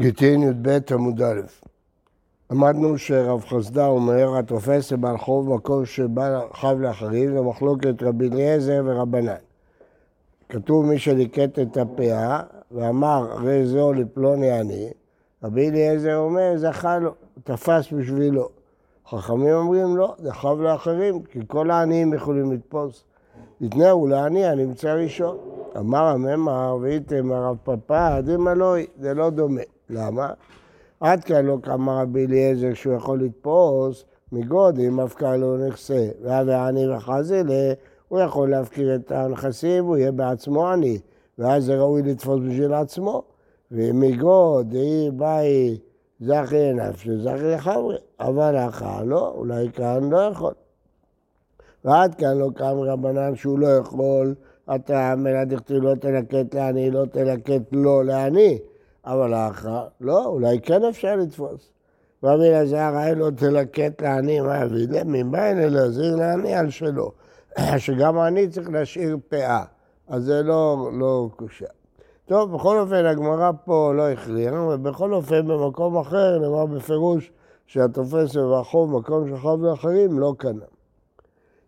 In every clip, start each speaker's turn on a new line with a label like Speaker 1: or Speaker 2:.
Speaker 1: גיטין י"ב עמוד א' למדנו שרב חסדה אומר, התופס לבעל חוב מקום שבא חב לאחרים, זה מחלוקת רבי אליעזר ורבנן. כתוב מי שליקט את הפאה ואמר, הרי זו לפלוני אני, רבי אליעזר אומר, זכה לו, תפס בשבילו. חכמים אומרים לא, זה חב לאחרים, כי כל העניים יכולים לתפוס. יתנאו לעני הנמצא ראשון. אמר הממר, והייתם הרב פפא, דמא לא, זה לא דומה. למה? עד כאן לא קמה רבי אליעזר שהוא יכול לתפוס מגודים, אבקה לו נכסה. והווה עני וחזלה, הוא יכול להפקיר את הנכסים, הוא יהיה בעצמו עני. ואז זה ראוי לתפוס בשביל עצמו. ומגוד, היא באי זכי נפשי, זכי לחברי. אבל אחר לא, אולי כאן לא יכול. ועד כאן לא קם רבנן שהוא לא יכול, אתה מלדכתי לא תלקט לעני, לא תלקט לא לעני. אבל האחר, לא, אולי כן אפשר לתפוס. רבי אלעזר, היה לו תלקט לעני, מה יביא? מבעין אלעזר לעני על שלו. שגם העני צריך להשאיר פאה, אז זה לא, לא קושה. טוב, בכל אופן, הגמרא פה לא הכריעה, ובכל אופן, במקום אחר נאמר בפירוש שהתופס והחוב, מקום שחוב לאחרים, לא קנה.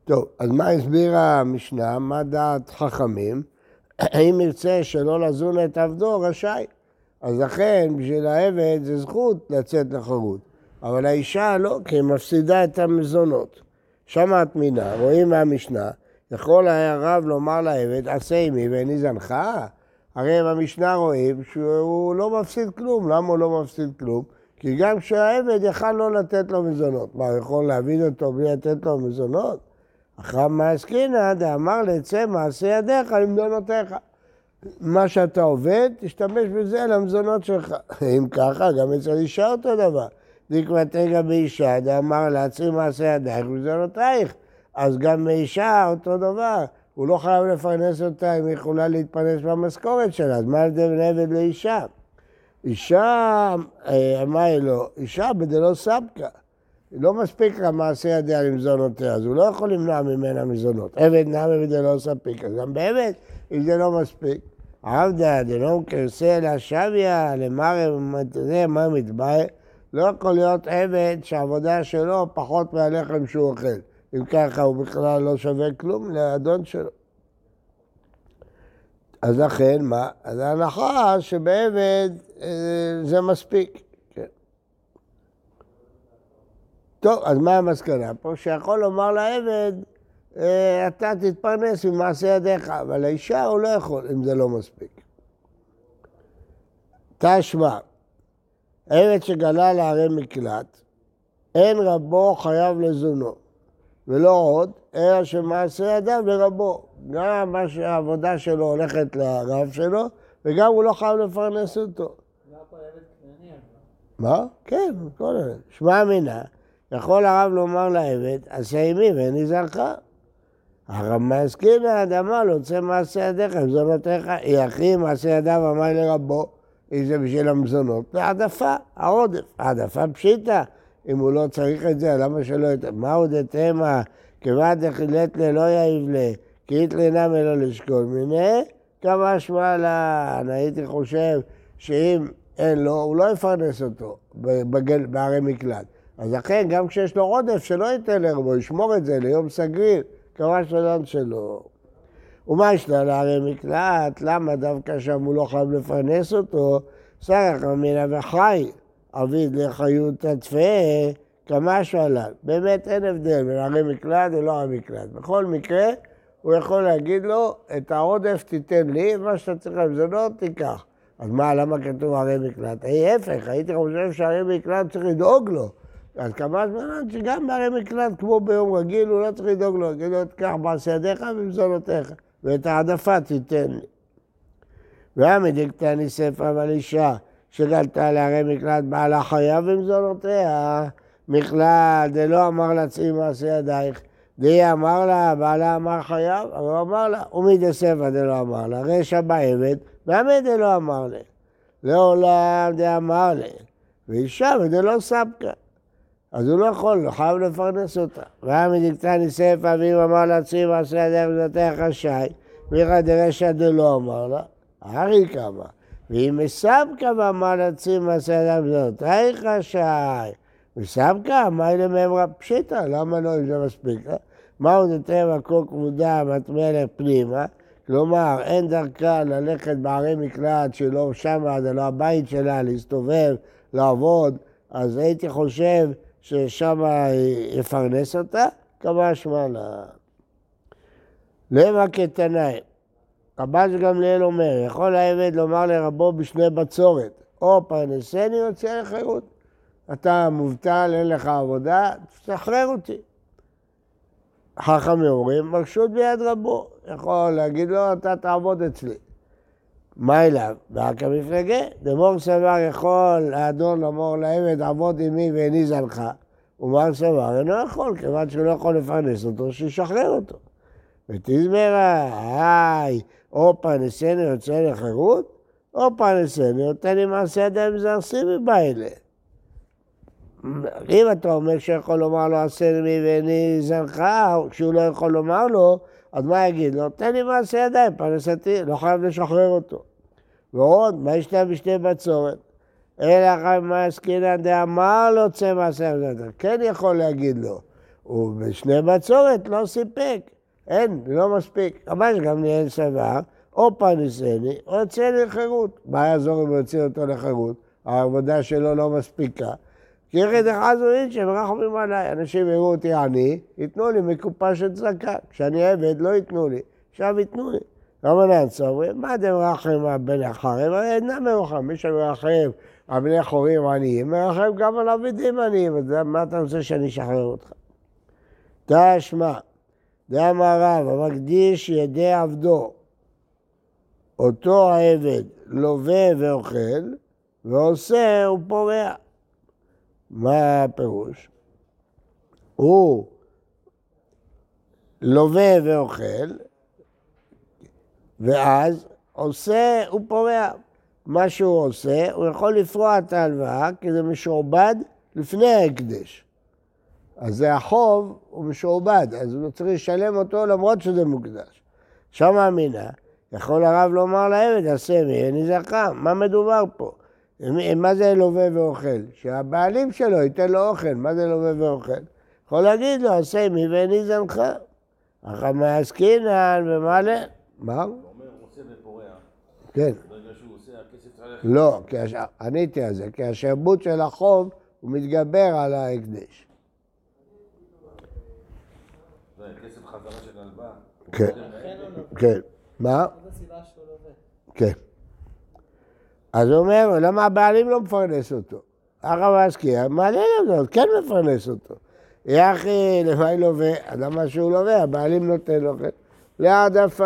Speaker 1: טוב, אז מה הסבירה המשנה? מה דעת חכמים? אם ירצה שלא לזון את עבדו, רשאי. אז לכן, בשביל העבד זה זכות לצאת לחירות. אבל האישה לא, כי היא מפסידה את המזונות. שמעת מינה, רואים מהמשנה, יכול היה רב לומר לעבד, עשה עמי ואיני זנך? הרי במשנה רואים שהוא לא מפסיד כלום. למה הוא לא מפסיד כלום? כי גם כשהעבד יכל לא לתת לו מזונות. מה, הוא יכול להבין אותו בלי לתת לו מזונות? אחר מה עסקינא, דאמר לצא מעשה ידיך למדונותיך. מה שאתה עובד, תשתמש בזה למזונות שלך. אם ככה, גם אצל אישה אותו דבר. דקבא תגע באישה, דאמר להצהיר מעשה ידייך ומזונותייך. אז גם באישה אותו דבר. הוא לא חייב לפרנס אותה אם היא יכולה להתפרנס במשכורת שלה, אז מה ההבדל בין עבד לאישה? אישה, אה, אמר לו, אישה בדלא סבקה. לא מספיק לה מעשה ידיה למזונותיה, אז הוא לא יכול למנוע ממנה מזונות. עבד נמי בדלא אז גם בעבד, אם זה לא מספיק. עבדה דלא קרסה אלא שביה למראה מה מתבאי, לא יכול להיות עבד שהעבודה שלו פחות מהלחם שהוא אוכל. אם ככה הוא בכלל לא שווה כלום לאדון שלו. אז לכן, מה? אז ההנחה שבעבד אה, זה מספיק. כן. טוב, אז מה המסקנה פה? שיכול לומר לעבד, אתה תתפרנס ממעשה ידיך, אבל האישה הוא לא יכול, אם זה לא מספיק. תשמע, עבד שגלה לערי מקלט, אין רבו חייב לזונו, ולא עוד, אלא שמעשה ידיו לרבו. גם מה שהעבודה שלו הולכת לרב שלו, וגם הוא לא חייב לפרנס אותו. מה? כן, כל אלה. שמע מינה, יכול הרב לומר לעבד, עשה עמי ואין זרחה. הרמב"ם הסכימה, אמר לו, צא מעשה ידיך, מזונותיך, יחי מעשה ידיו אמר לרבו, אם זה בשביל המזונות, העדפה, העודף, העדפה פשיטה. אם הוא לא צריך את זה, למה שלא... מה עוד אתמה, כבד דחילת ללא ל... כי התלינם אלא לשקול מיניה, כמה שמע לן. הייתי חושב שאם אין לו, הוא לא יפרנס אותו בגל, בערי מקלט. אז לכן, גם כשיש לו עודף, שלא ייתן לרבו, ישמור את זה ליום סגריר. קרה שלום שלו. ומה ישנה לערי מקלט? למה דווקא שם הוא לא חייב לפרנס אותו? סרח אמינא וחי, עביד לחיות התפה, כמה שואלן. באמת אין הבדל בין ערי מקלט ולא ערי מקלט. בכל מקרה, הוא יכול להגיד לו, את העודף תיתן לי, מה שאתה צריך למזונות תיקח. אז מה, למה כתוב ערי מקלט? ההפך, הייתי חושב שערי מקלט צריך לדאוג לו. אז כמה זמן שגם בערי מקלט, כמו ביום רגיל, הוא לא צריך לדאוג לו, יגיד לו, תקח מעשה ידיך ומזונותיך, ואת העדפה תיתן לי. והמדיקתני ספר אבל אישה שגלתה לערי מקלט בעלה חייב ומזונותיה, מכלל דלא אמר להצעים מעשה ידייך, דהי אמר לה, בעלה אמר חייב, אבל הוא אמר לה, ומי דספר דלא אמר לה, רשע בעבד, ועמד דלא אמר לה. לעולם דאמר לה, ואישה ודלא ספקה. אז הוא לא יכול, הוא חייב לפרנס אותה. והיה מדיקתני סייף אביו אמר לעצמי מעשה ידיה וזאתך רשאי, מיכה דרשע דלא אמר לה, הארי קמה. ואם מסבקה ואמר להציל מעשה זאת, היי חשאי. מסבקה, מה אלה מהמרה פשיטה, למה לא אם זה מספיק? מהו דתרם הכל כבודה מטמא פנימה? כלומר, אין דרכה ללכת בערי מקלט שלא שמה, זה לא הבית שלה, להסתובב, לעבוד, אז הייתי חושב ששם יפרנס אותה, כמה שמאלה. למה כתנאי, רבן גמליאל אומר, יכול העבד לומר לרבו בשני בצורת, או פרנסני או צא לחירות. אתה מובטל, אין לך עבודה, תשחרר אותי. חכמים אומרים, מרשות ביד רבו. יכול להגיד לו, אתה תעבוד אצלי. מה אליו? רק המפלגה. דמור סבר יכול האדון לומר לעבד, עבוד עמי ואיני זנך. ומר סבר אינו יכול, כיוון שהוא לא יכול לפרנס אותו, שישחרר אותו. ותזמרה, היי, או פרנסני יוצא לחירות, או פרנסני נותן לי מעשה ידיים זרסים מבא אליהם. אם אתה אומר שיכול לומר לו עשה לי ואיני זנך, כשהוא לא יכול לומר לו, אז מה יגיד לו? תן לי מעשה ידיים, פרנסתי, לא חייב לשחרר אותו. ועוד, מה יש להם בשתי בצורת? אלא חי מה עסקינן דאמר לו צא מעשה ידיים. כן יכול להגיד לו, ובשני בצורת לא סיפק. אין, לא מספיק. ממש גם נהיה סבר, או פרנסני, או יוצא לחירות. מה יעזור אם הוא יוצא אותו לחירות? העבודה שלו לא מספיקה. כי ירד אחד זו אישה ורחמים עליי. אנשים יראו אותי עני, ייתנו לי מקופה של צדקה. כשאני עבד, לא ייתנו לי. עכשיו ייתנו לי. רבנן סוברים, מה אתם מרחם על בני החרם? הרי אינם מרחם. מי שמרחם על בני חורים עניים, מרחם גם על עבדים עניים. מה אתה רוצה שאני אשחרר אותך? תשמע, דאמר רב, המקדיש ידי עבדו, אותו העבד לווה ואוכל, ועושה ופורע. מה הפירוש? הוא לווה ואוכל, ואז עושה ופורע. מה שהוא עושה, הוא יכול לפרוע את ההלוואה, כי זה משועבד לפני ההקדש. אז זה החוב, הוא משועבד, אז הוא צריך לשלם אותו למרות שזה מוקדש. שם אמינה, יכול הרב לומר לעבד, עשה מי, זכה, מה מדובר פה? מה זה לווה ואוכל? שהבעלים שלו ייתן לו אוכל, מה זה לווה ואוכל? יכול להגיד לו, עשה מי ואני זנך. החמה עסקינן ומעלה. מה? הוא אומר, עושה ופורע. כן. לא, עניתי על זה, כי השעבוד של החוב הוא מתגבר על ההקדש. זה כסף חזרה של הלוואה. כן. כן. מה? כן. אז הוא אומר, למה הבעלים לא מפרנס אותו? הרב אסקי, מעניין אותו, כן מפרנס אותו. יחי, למה לווה? למה שהוא לווה? הבעלים נותן לו. להעדפה.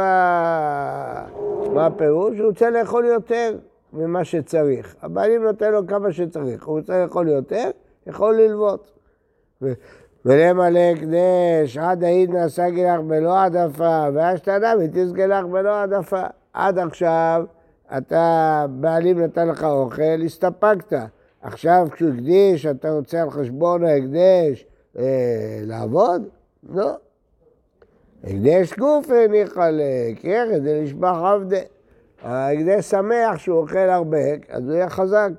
Speaker 1: מה הפירוש? הוא רוצה לאכול יותר ממה שצריך. הבעלים נותן לו כמה שצריך. הוא רוצה לאכול יותר, יכול ללוות. ולמלא הקדש, עד העיד נעשה גילח בלא העדפה, והשתנה ותסגלח בלא העדפה. עד עכשיו אתה, בעלים נתן לך אוכל, הסתפקת. עכשיו כשהוא הקדיש, אתה רוצה על חשבון ההקדש אה, לעבוד? לא. הקדש גוף הניח לחלק, ירד לשבח עבדה. ההקדש שמח שהוא אוכל הרבה, אז הוא יהיה חזק.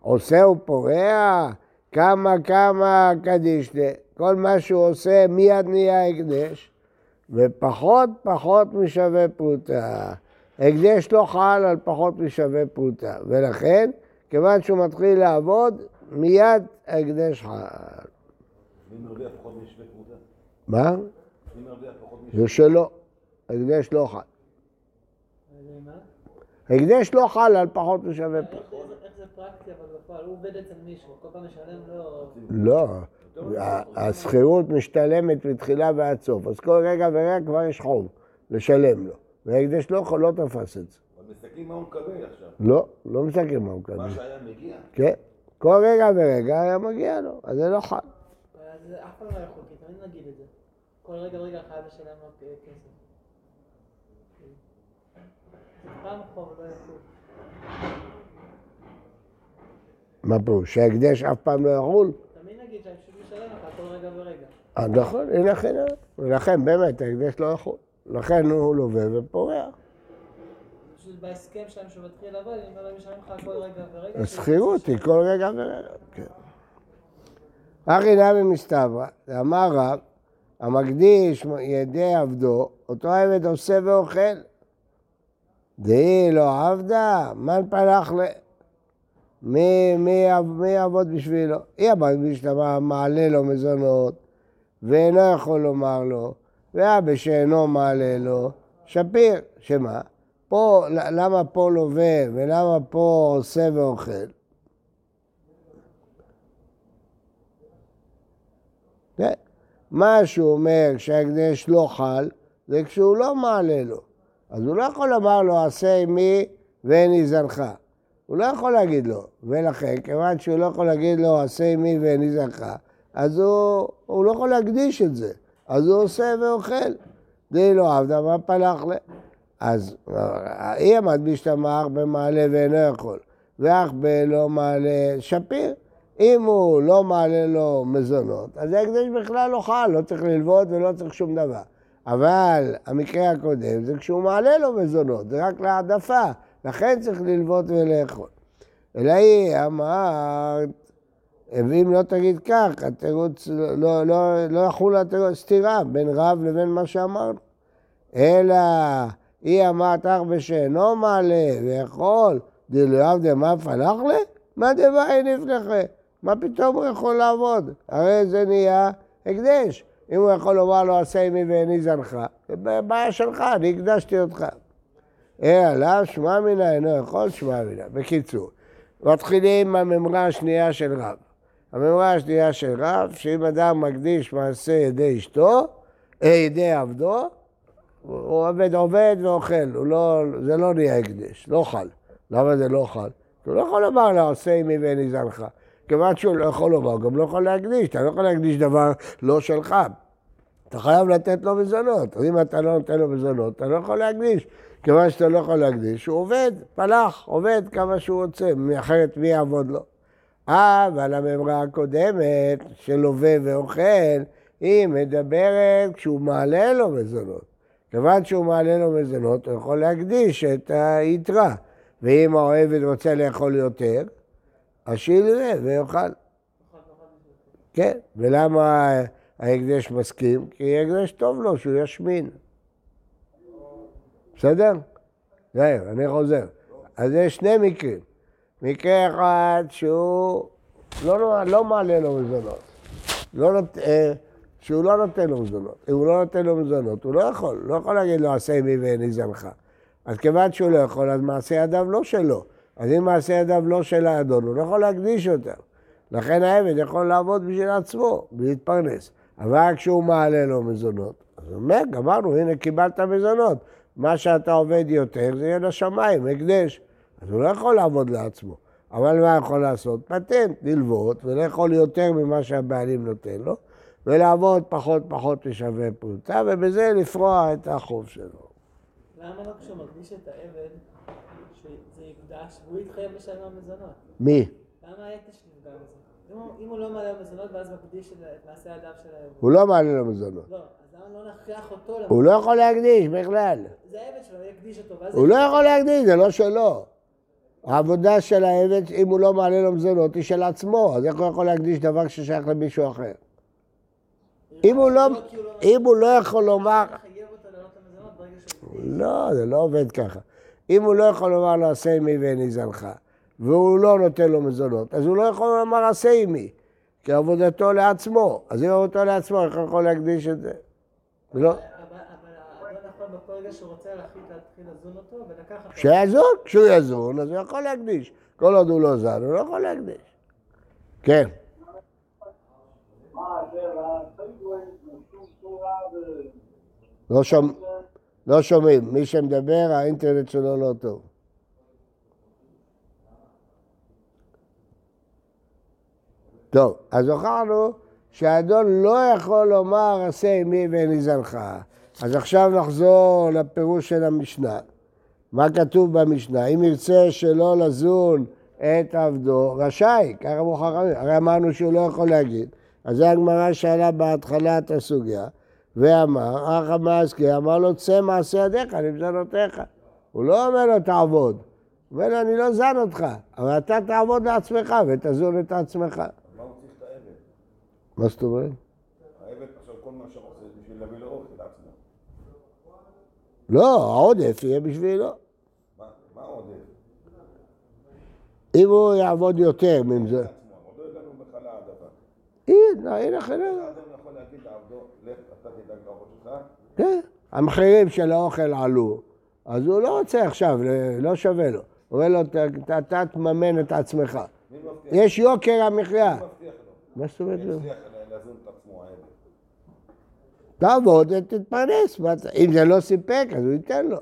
Speaker 1: עושה ופורע, כמה כמה קדישתה. כל מה שהוא עושה מיד נהיה הקדש, ופחות פחות משווה פרוטה. הקדש לא חל על פחות משווה פרוטה, ולכן, כיוון שהוא מתחיל לעבוד, מיד ההקדש חל. מי מרוויח פחות משווה פרוטה? מה? מי מרוויח פחות משווה פרוטה? זה שלו, הקדש לא חל. הקדש לא חל על פחות משווה פרוטה. איך זה פרקטי, אבל בפועל, הוא עובד אצל מישהו, כל פעם משלם לו... לא. השכירות משתלמת מתחילה ועד סוף, אז כל רגע ורגע כבר יש חוב לשלם לו. וההקדש לא יכול, לא תפס את זה.
Speaker 2: אבל מסתכלים מה הוא מקבל עכשיו.
Speaker 1: לא, לא מסתכלים מה הוא מקבל.
Speaker 2: מה שהיה מגיע?
Speaker 1: כן. כל רגע ורגע היה מגיע לו, אז זה לא חל.
Speaker 3: אז אף פעם לא יכול, תמיד נגיד את זה. כל רגע ורגע חייב לשלם לו כסף. לא.
Speaker 1: מה פירוש? שההקדש אף פעם לא יחול?
Speaker 3: תמיד נגיד פשוט משלם לך כל רגע ורגע.
Speaker 1: אה, נכון, לכן, לכן באמת ההקדש לא יכול. לכן הוא לווה ופורח.
Speaker 3: פשוט בהסכם שלהם שהוא מתחיל לעבוד, אני אומר להם, משלמים לך כל רגע ורגע.
Speaker 1: השכירות היא כל רגע ורגע, כן. אחי נמי מסתברא, אמר רב, המקדיש ידי עבדו, אותו עבד עושה ואוכל. דהי לא עבדה, מן פלח ל... מי, מי, מי יעבוד בשבילו? היא המקדיש מעלה לו מזונות, ואינו יכול לומר לו, ואבא שאינו מעלה לו, שפיר, שמה? פה, למה פה לווה ולמה פה עושה ואוכל? כן. מה שהוא אומר שההקדש לא חל, זה כשהוא לא מעלה לו. אז הוא לא יכול לומר לו, עשה עמי ואין יזנך. הוא לא יכול להגיד לו. ולכן, כיוון שהוא לא יכול להגיד לו, עשה עמי ואין יזנך, אז הוא, הוא לא יכול להקדיש את זה. אז הוא עושה ואוכל. די לא עבדה, מה פלח ל... אז אי עמד בשתמך במעלה ואינו יכול, ואך בלא מעלה שפיר. אם הוא לא מעלה לו מזונות, אז ההקדש בכלל לא חל, לא צריך ללוות ולא צריך שום דבר. אבל המקרה הקודם זה כשהוא מעלה לו מזונות, זה רק להעדפה, לכן צריך ללוות ולאכול. אלא היא אמרת, ואם לא תגיד כך, התירוץ, לא, לא, לא, לא יחול התירוץ, סתירה בין רב לבין מה שאמרנו. אלא היא אמרת אך בשאינו מעלה ויכול, דלאו דמה פלח לה? מה דבעי נפלחה? מה פתאום הוא יכול לעבוד? הרי זה נהיה הקדש. אם הוא יכול לומר לו, עשה עמי ואיני זנך, זה בעיה שלך, אני הקדשתי אותך. עליו שמע מינה אינו יכול שמע מינה. בקיצור, מתחילים עם הממרה השנייה של רב. הממרה השנייה של רב, שאם אדם מקדיש מעשה ידי אשתו, אה, ידי עבדו, הוא עובד עובד ואוכל, לא, זה לא נהיה הקדש, לא חל. למה זה לא חל? הוא לא יכול לומר לו, עשה עמי ואיני זנך. כיוון שהוא לא יכול לומר, גם לא יכול להקדיש, אתה לא יכול להקדיש דבר לא שלך. אתה חייב לתת לו מזונות, אז אם אתה לא נותן לו מזונות, אתה לא יכול להקדיש. כיוון שאתה לא יכול להקדיש, הוא עובד, פלח, עובד כמה שהוא רוצה, אחרת מי יעבוד לו? אבל הממרה הקודמת של לווה ואוכל, היא מדברת כשהוא מעלה לו מזונות. כיוון שהוא מעלה לו מזונות, הוא יכול להקדיש את היתרה. ואם העבד רוצה לאכול יותר, אז שילווה ויאכל. כן, ולמה ההקדש מסכים? כי ההקדש טוב לו שהוא ישמין. בסדר? זהו, אני חוזר. אז יש שני מקרים. מקרה אחד שהוא לא, לא מעלה לו מזונות. לא נות... אה, שהוא לא נותן לו מזונות. אם הוא לא נותן לו מזונות, הוא לא יכול. לא יכול להגיד לו, עשה עמי ואין זנך. אז כיוון שהוא לא יכול, אז מעשה ידיו לא שלו. אז אם מעשה ידיו לא של האדון, הוא לא יכול להקדיש אותם. לכן העבד יכול לעבוד בשביל עצמו, ולהתפרנס. אבל כשהוא מעלה לו מזונות, אז הוא אומר, גמרנו, הנה קיבלת מזונות. מה שאתה עובד יותר זה יהיה לשמיים, הקדש. אז הוא לא יכול לעבוד לעצמו. אבל מה יכול לעשות? פטנט, ללוות ולאכול יותר ממה שהבעלים נותן לו, ולעבוד פחות פחות לשווה פרוטה, ובזה לפרוע את החוב שלו.
Speaker 3: למה לא כשהוא מקדיש את העבד, שזה יקדש, והוא יתחייב לשלם המזונות?
Speaker 1: מי?
Speaker 3: למה ההקדש נפגע מזה? אם הוא לא מעלה מזונות ואז מקדיש את מעשה הידיו של העבד.
Speaker 1: הוא לא מעלה לו מזונות.
Speaker 3: לא, אז למה לא נכריח אותו?
Speaker 1: הוא לא יכול להקדיש בכלל.
Speaker 3: זה העבד שלו, יקדיש אותו.
Speaker 1: הוא לא יכול להקדיש, זה לא שלו. העבודה של העבד, אם הוא לא מעלה לו מזונות, היא של עצמו, אז איך הוא יכול להקדיש דבר ששייך למישהו אחר? אם הוא לא, אם הוא לא יכול לומר... לא, זה לא עובד ככה. אם הוא לא יכול לומר לו עשה עמי ואין זנך, והוא לא נותן לו מזונות, אז הוא לא יכול לומר עשה עמי, כי עבודתו לעצמו. אז אם עבודתו לעצמו, איך הוא יכול להקדיש את זה?
Speaker 3: האדון יכול בכל רגע שהוא רוצה להתחיל לזון אותו ולקחת.
Speaker 1: שיזון, כשהוא יזון, אז הוא יכול להקדיש. כל עוד הוא לא זן, הוא לא יכול להקדיש. כן. לא, שומע, לא שומעים. מי שמדבר, האינטרנט שלו לא טוב. טוב, אז הוכחנו שהאדון לא יכול לומר עשה עמי ואין יזנך. אז עכשיו נחזור לפירוש של המשנה. מה כתוב במשנה? אם ירצה שלא לזון את עבדו, רשאי, ככה אמרו חכמים. הרי אמרנו שהוא לא יכול להגיד. אז זה הגמרא שאלה בהתחלת הסוגיה, ואמר, אך המאסקי אמר לו, צא מעשה ידיך למזונותיך. הוא לא אומר לו תעבוד. הוא אומר לו, אני לא זן אותך, אבל אתה תעבוד לעצמך ותזון את עצמך.
Speaker 2: מה הוא צריך את העבד?
Speaker 1: מה זאת אומרת?
Speaker 2: העבד עכשיו כל מה שהוא עושה זה בשביל להביא לו אוכל לעצמו.
Speaker 1: לא, העודף יהיה בשבילו.
Speaker 2: מה?
Speaker 1: אם הוא יעבוד יותר
Speaker 2: עוד לא.
Speaker 1: הנה, הנה
Speaker 2: שלך,
Speaker 1: כן, המחירים של האוכל עלו, אז הוא לא רוצה עכשיו, לא שווה לו. הוא אומר לו, "ת- ת- אתה תממן את עצמך. יש יוקר המחיה. מה זאת אומרת? לא?
Speaker 2: יצליח להזון את עצמו העבד.
Speaker 1: תעבוד ותתפרנס. אם זה לא סיפק, אז הוא ייתן לו.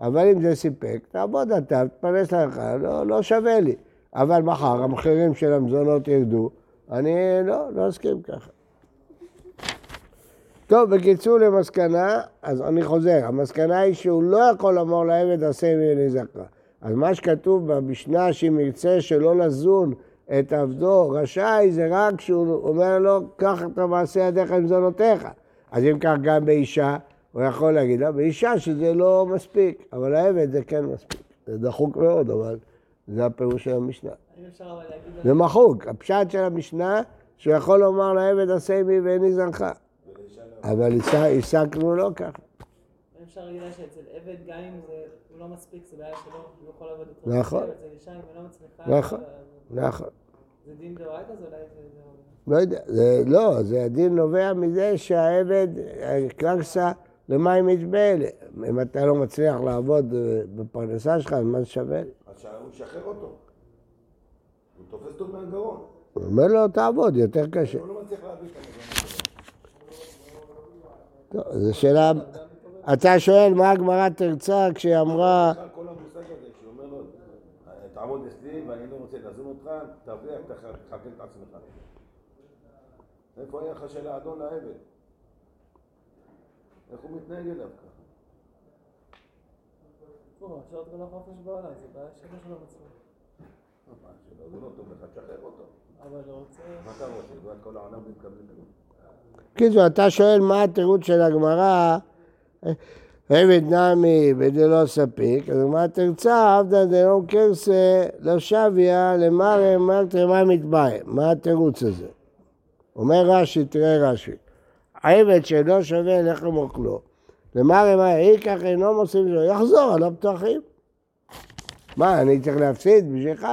Speaker 1: אבל אם זה סיפק, תעבוד אתה, תתפרנס לך, לא, לא שווה לי. אבל מחר המחירים של המזונות ירדו, אני לא, לא אסכים ככה. טוב, בקיצור למסקנה, אז אני חוזר, המסקנה היא שהוא לא יכול לומר לעבד עשה ממני זכר. אז מה שכתוב במשנה שאם ירצה שלא לזון את עבדו רשאי, זה רק כשהוא אומר לו, קח את המעשה ידיך עם זונותיך. אז אם כך גם באישה, הוא יכול להגיד לה, באישה שזה לא מספיק, אבל העבד זה כן מספיק. זה דחוק מאוד, אבל זה הפירוש של המשנה.
Speaker 3: אבל
Speaker 1: זה מחוק, הפשט של המשנה, שהוא יכול לומר לעבד עשה עמי ואיני זנך. אבל השג- השגנו לא ככה.
Speaker 3: אפשר להגיד לה שאצל עבד, גם אם הוא לא מספיק, זה בעיה שלו, הוא יכול לעבוד יותר.
Speaker 1: נכון.
Speaker 3: לא
Speaker 1: נכון. נכון.
Speaker 3: זה דין דאורייתא, אז אולי זה... זה-
Speaker 1: לא יודע, זה, לא, זה הדין נובע מזה שהעבד, קרקסה למים מתבל. אם אתה לא מצליח לעבוד אה, בפרנסה שלך, אז מה זה שווה?
Speaker 2: אז שהוא ישחרר אותו. הוא תופס אותו מהגרון.
Speaker 1: הוא אומר לו, תעבוד, יותר קשה.
Speaker 2: הוא לא מצליח להביא את המזון
Speaker 1: זו שאלה... אתה שואל מה הגמרא תרצה כשהיא אמרה...
Speaker 2: בכלל כל המושג הזה, שאומר לו, תעמוד אצלי ואני לא רוצה לזון אותך, תרוויח, תכלכל את עצמך. איפה היה לך של האדון לעבד? איך הוא מתנהג אליו ככה?
Speaker 3: לא, אפשר את כל החופש בעולם, זה בעיה שלו שלא מצליח.
Speaker 2: מה, שלא יזון אותו לך, תשחרר אותו.
Speaker 3: אבל הוא רוצה...
Speaker 2: מה אתה רוצה? לא כל העולם ומקבל כלום.
Speaker 1: קיצור, אתה שואל מה התירוץ של הגמרא, עבד נמי בדלא ספיק, אז מה תרצה, עבדא דלא קרסה לא שביה למרם מרתר מה מתבאי. מה התירוץ הזה? אומר רש"י, תראה רש"י, עבד שאינו שווה לחם אוכלו, למרם מה ייקח אינו מוסיף לו, יחזור על הפתוחים. מה, אני צריך להפסיד בשבילך?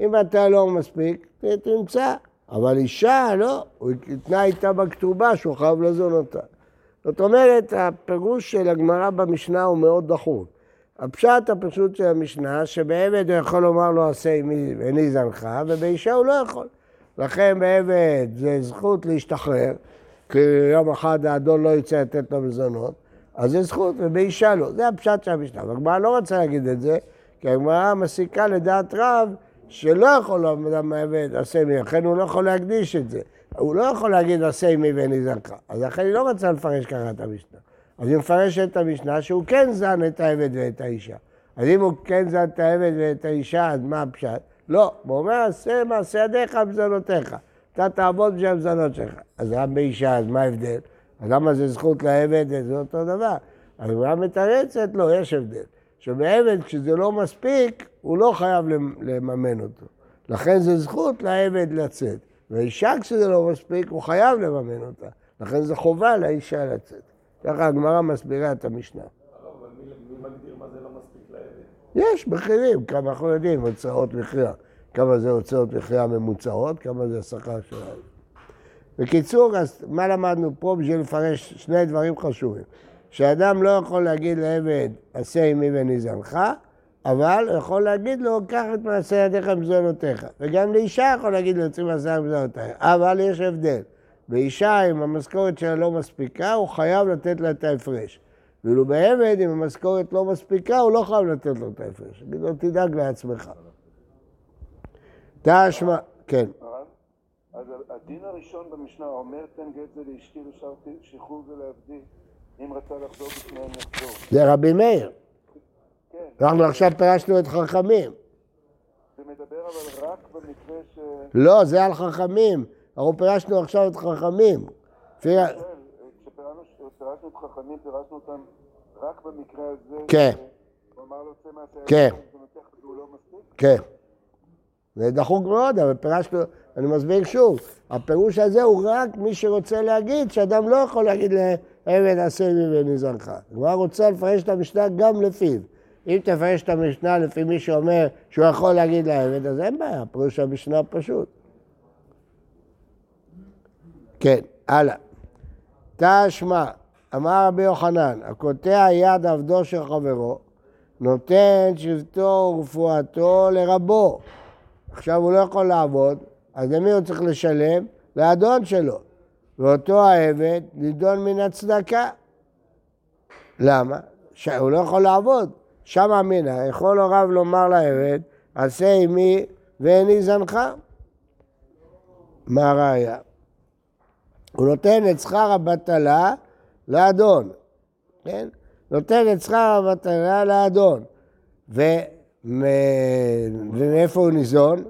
Speaker 1: אם אתה לא מספיק, תמצא. אבל אישה, לא, הוא התנה איתה בכתובה שהוא חייב לזון אותה. זאת אומרת, הפירוש של הגמרא במשנה הוא מאוד דחוף. הפשט הפשוט של המשנה, שבעבד הוא יכול לומר לו עשה עמי ואיני זנך, ובאישה הוא לא יכול. לכן בעבד זה זכות להשתחרר, כי יום אחד האדון לא יצא לתת לו מזונות, אז זה זכות, ובאישה לא. זה הפשט של המשנה. והגמרא לא רוצה להגיד את זה, כי הגמרא מסיקה לדעת רב שלא יכול העבד עשה עמי, לכן הוא לא יכול להקדיש את זה. הוא לא יכול להגיד עשה עמי זנך. אז לכן היא לא רוצה לפרש ככה את המשנה. אז היא מפרשת את המשנה שהוא כן זן את העבד ואת האישה. אז אם הוא כן זן את העבד ואת האישה, אז מה הפשט? לא, הוא אומר, עשה מעשה ידיך במזונותיך. אתה תעבוד בשביל המזונות שלך. אז גם באישה, אז מה ההבדל? אז למה זה זכות לעבד וזה אותו דבר? אז הוא גם מתרצת, לא, יש הבדל. שבעבד, כשזה לא מספיק, הוא לא חייב למ- לממן אותו. לכן זה זכות לעבד לצאת. ואישה, כשזה לא מספיק, הוא חייב לממן אותה. לכן זה חובה לאישה לצאת. ככה הגמרא מסבירה את המשנה.
Speaker 2: אבל מי מי מגדיר מה זה לא מספיק לעבד?
Speaker 1: יש מחירים, כמה אנחנו יודעים, הוצאות מכירה. כמה זה הוצאות מכירה ממוצעות, כמה זה השכר שלהם. בקיצור, אז מה למדנו פה בשביל לפרש שני דברים חשובים? שאדם לא יכול להגיד לעבד, עשה עמי וניזנך, אבל הוא יכול להגיד לו, קח את מעשה ידיך מזונותיך. וגם לאישה יכול להגיד לו, יוצאים מעשה מזונותיך. אבל יש הבדל. באישה, אם המשכורת שלה לא מספיקה, הוא חייב לתת לה את ההפרש. ואילו בעבד, אם המשכורת לא מספיקה, הוא לא חייב לתת לו את ההפרש. יגיד לו, תדאג לעצמך. תשמע, כן.
Speaker 4: אז הדין הראשון במשנה אומר תן גט זה לאשתי ושרתי שחרור זה לעבדי אם רצה לחזור בפניהם יחזור.
Speaker 1: זה רבי מאיר.
Speaker 4: כן,
Speaker 1: אנחנו עכשיו פירשנו את חכמים.
Speaker 4: זה מדבר אבל רק במקרה ש...
Speaker 1: לא, זה על חכמים. אנחנו פירשנו עכשיו את חכמים.
Speaker 4: שואל, כשפירשנו את חכמים פירשנו אותם רק במקרה הזה.
Speaker 1: כן.
Speaker 4: הוא אמר לו, צא
Speaker 1: כן.
Speaker 4: לא?
Speaker 1: כן. זה דחוק מאוד, אבל פירשנו, אני מסביר שוב, הפירוש הזה הוא רק מי שרוצה להגיד שאדם לא יכול להגיד לעבד עשה ממני זרחה. הגמרא רוצה לפרש את המשנה גם לפיו. אם תפרש את המשנה לפי מי שאומר שהוא יכול להגיד לעבד, אז אין בעיה, פירוש המשנה פשוט. כן, הלאה. תשמע, אמר רבי יוחנן, הקוטע יד עבדו של חברו, נותן שבטו ורפואתו לרבו. עכשיו הוא לא יכול לעבוד, אז למי הוא צריך לשלם? לאדון שלו. ואותו העבד נידון מן הצדקה. למה? ש... הוא לא יכול לעבוד. שם אמינא, יכול הוריו לומר לעבד, עשה עמי ואיני זנך. מה הראיה? הוא נותן את שכר הבטלה לאדון, כן? נותן את שכר הבטלה לאדון. ו... ומאיפה הוא ניזון?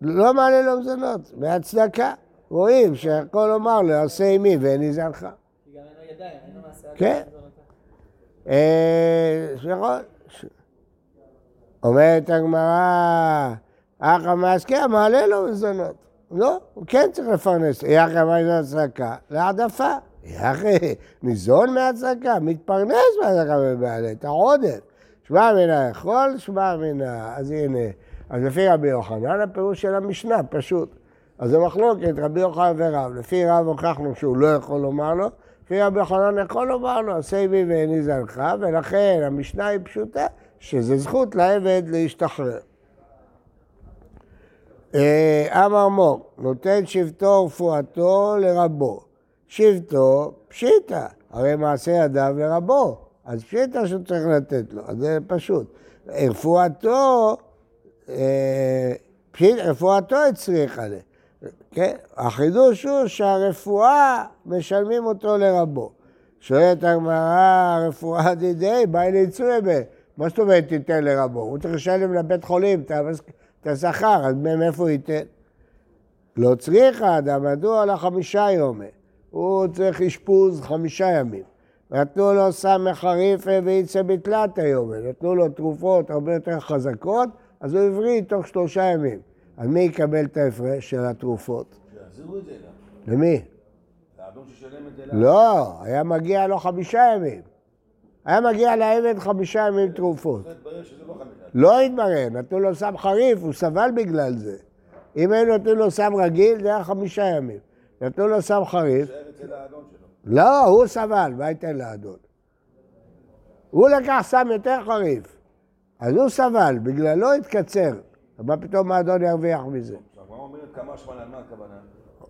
Speaker 1: לא מעלה לו מזונות, מהצדקה. רואים שהכל אומר לו, עשה עמי ואין
Speaker 3: לו לו מעשה.
Speaker 1: כן.
Speaker 3: מזונותיו.
Speaker 1: אה. אומרת הגמרא, אחא מעסקיה מעלה לו מזונות. לא, הוא כן צריך לפרנס. יחי מה הצדקה? להעדפה. יחי, ניזון מהצדקה, מתפרנס מהצדקה ומעלה את העודף. שמע מינה יכול, שמע מינה. אז הנה, אז לפי רבי יוחנן הפירוש של המשנה, פשוט. אז זה מחלוקת, רבי יוחנן ורב. לפי רב הוכחנו שהוא לא יכול לומר לו, לפי רבי יוחנן יכול לומר לו, עשה בי ואיני זנך, ולכן המשנה היא פשוטה, שזה זכות לעבד להשתחרר. אה, אמר מור, נותן שבטו ורפואתו לרבו. שבטו פשיטא, הרי מעשה ידיו לרבו, אז פשיטא שהוא צריך לתת לו, אז זה פשוט. רפואתו, אה, רפואתו הצריכה ל... כן? החידוש הוא שהרפואה, משלמים אותו לרבו. שואלת הגמרא, רפואה דידי, באי ליצוי בה. מה זאת אומרת תיתן לרבו? הוא צריך לשלם לבית חולים את השכר, אז מאיפה הוא ייתן? לא צריכה, מדוע לחמישה יומי. הוא צריך אשפוז חמישה ימים. נתנו לו סמך חריף ויצא בתלת היום, נתנו לו תרופות הרבה יותר חזקות, אז הוא הבריא תוך שלושה ימים. אז מי יקבל את ההפרש של התרופות?
Speaker 2: שיחזירו את זה אליו.
Speaker 1: למי?
Speaker 2: לאדון ששלם את זה אליו.
Speaker 1: לא, היה מגיע לו חמישה ימים. היה מגיע לעבד חמישה ימים תרופות.
Speaker 2: לא.
Speaker 1: לא התברר, נתנו לו סם חריף, הוא סבל בגלל זה. אם היו נותנים לו סם רגיל, זה היה חמישה ימים. נתנו לו סם חריף. לא, הוא סבל, מה ייתן לאדון? הוא לקח סם יותר חריף, אז הוא סבל, בגללו התקצר. מה פתאום האדון ירוויח מזה?
Speaker 2: הגמרא אומרת כמה על מה הכוונה?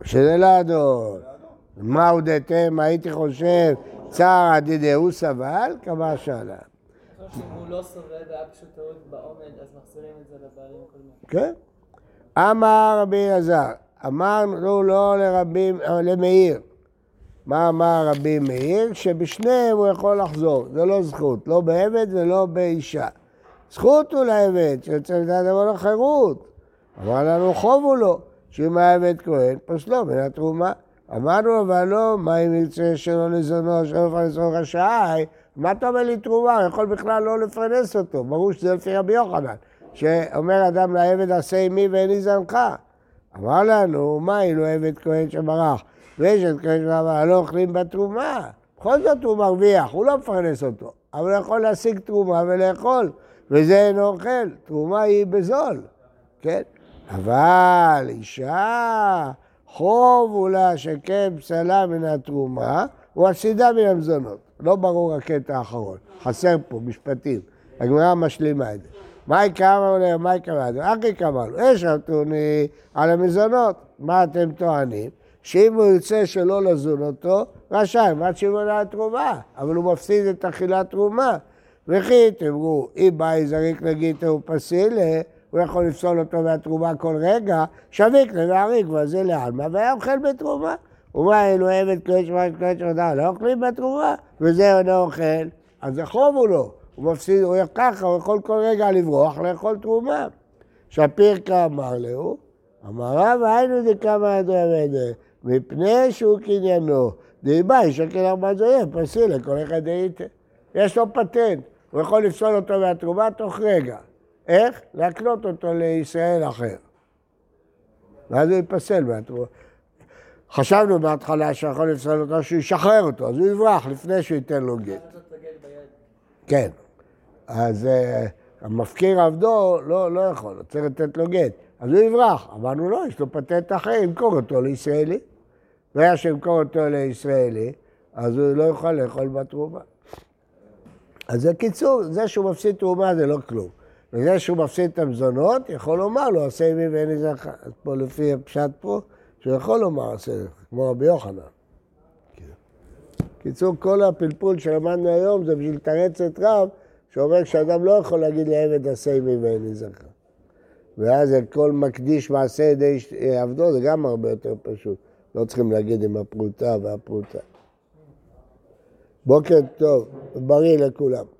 Speaker 1: שזה לאדון.
Speaker 2: לאדון.
Speaker 1: מה הודיתם, הייתי חושב, צער עדידי, הוא סבל, כמה
Speaker 3: חושב שאם הוא לא סובל והיה פשוט טעות בעומד, אז מחזירים את זה לבעלים הקודמים.
Speaker 1: כן? אמר רבי אלעזר, אמרנו לא לרבי, למאיר. מה אמר רבי מאיר? שבשניהם הוא יכול לחזור, זה לא זכות, לא בעבד ולא באישה. זכות הוא לעבד, שיוצא לדעת אבל לו. אמר לנו חוב הוא לו, שאם היה עבד כהן, פסלו מן התרומה. אמרנו אבל לא, מה אם ירצה שלא לזונו, שלא לפרנס לו רשאי, מה אתה אומר לי תרומה? הוא יכול בכלל לא לפרנס אותו, ברור שזה לפי רבי יוחנן, שאומר אדם לעבד עשה עמי ואיני זנך. אמר לנו, מה אילו עבד כהן שברח? ויש את כהן שברח, לא אוכלים בתרומה. בכל זאת הוא מרוויח, הוא לא מפרנס אותו, אבל הוא יכול להשיג תרומה ולאכול, וזה אינו אוכל, תרומה היא בזול, כן? אבל אישה, חוב הוא לה שכן פסלה מן התרומה, הוא הפסידה מן המזונות. לא ברור הקטע האחרון, חסר פה משפטים, הגמרא משלימה את זה. מאי קמא לו, מאי קמא לו, אחי קמא לו, יש רתוני על המזונות. מה אתם טוענים? שאם הוא ירצה שלא לזון אותו, רשאי, מה שמעון על התרומה, אבל הוא מפסיד את אכילת תרומה. וכי תאמרו, אם באי זריק לגיטה ופסילה, הוא יכול לפסול אותו מהתרומה כל רגע, שביק לנעריק וזה לעלמא, והיה אוכל בתרומה. ומה אלו עבד כהן שמע כהן שמע לא אוכלים בתרומה, וזה אינו אוכל, אז זה חוב הוא לא. הוא מפסיד, הוא ככה, הוא יכול כל רגע לברוח לאכול תרומה. שפירקה אמר לו, אמר רב, היינו דקמא עבד, מפני שהוא קניינו, דיבה, שקל ארבע זויה, פסילה, כל אחד דהיתא. יש לו פטנט, הוא יכול לפסול אותו מהתרומה תוך רגע. איך? להקנות אותו לישראל אחר. ואז הוא ייפסל מהתרומה. חשבנו בהתחלה שיכול לפסול אותו שהוא ישחרר אותו, אז הוא יברח לפני שהוא ייתן לו גט. כן. אז אה, המפקיר עבדו לא, לא יכול, צריך לתת לו גט. אז הוא יברח. אמרנו לא, יש לו פטנט אחר, ימכור אותו לישראלי. ברגע שימכור אותו לישראלי, אז הוא לא יוכל לאכול בתרומה. אז זה קיצור, זה שהוא מפסיד תרומה זה לא כלום. וזה שהוא מפסיד את המזונות, יכול לומר לו, עשה עמי ואין לי זכר. אז פה לפי הפשט פה, שהוא יכול לומר עשה, כמו רבי יוחנן. קיצור, כל הפלפול שלמדנו היום זה בשביל לתרץ את רב, שאומר שאדם לא יכול להגיד לעבד עשה עמי ואין לי זכר. ואז כל מקדיש מעשה ידי עבדו, זה גם הרבה יותר פשוט. לא צריכים להגיד עם הפרוטה והפרוטה. בוקר טוב, בריא לכולם.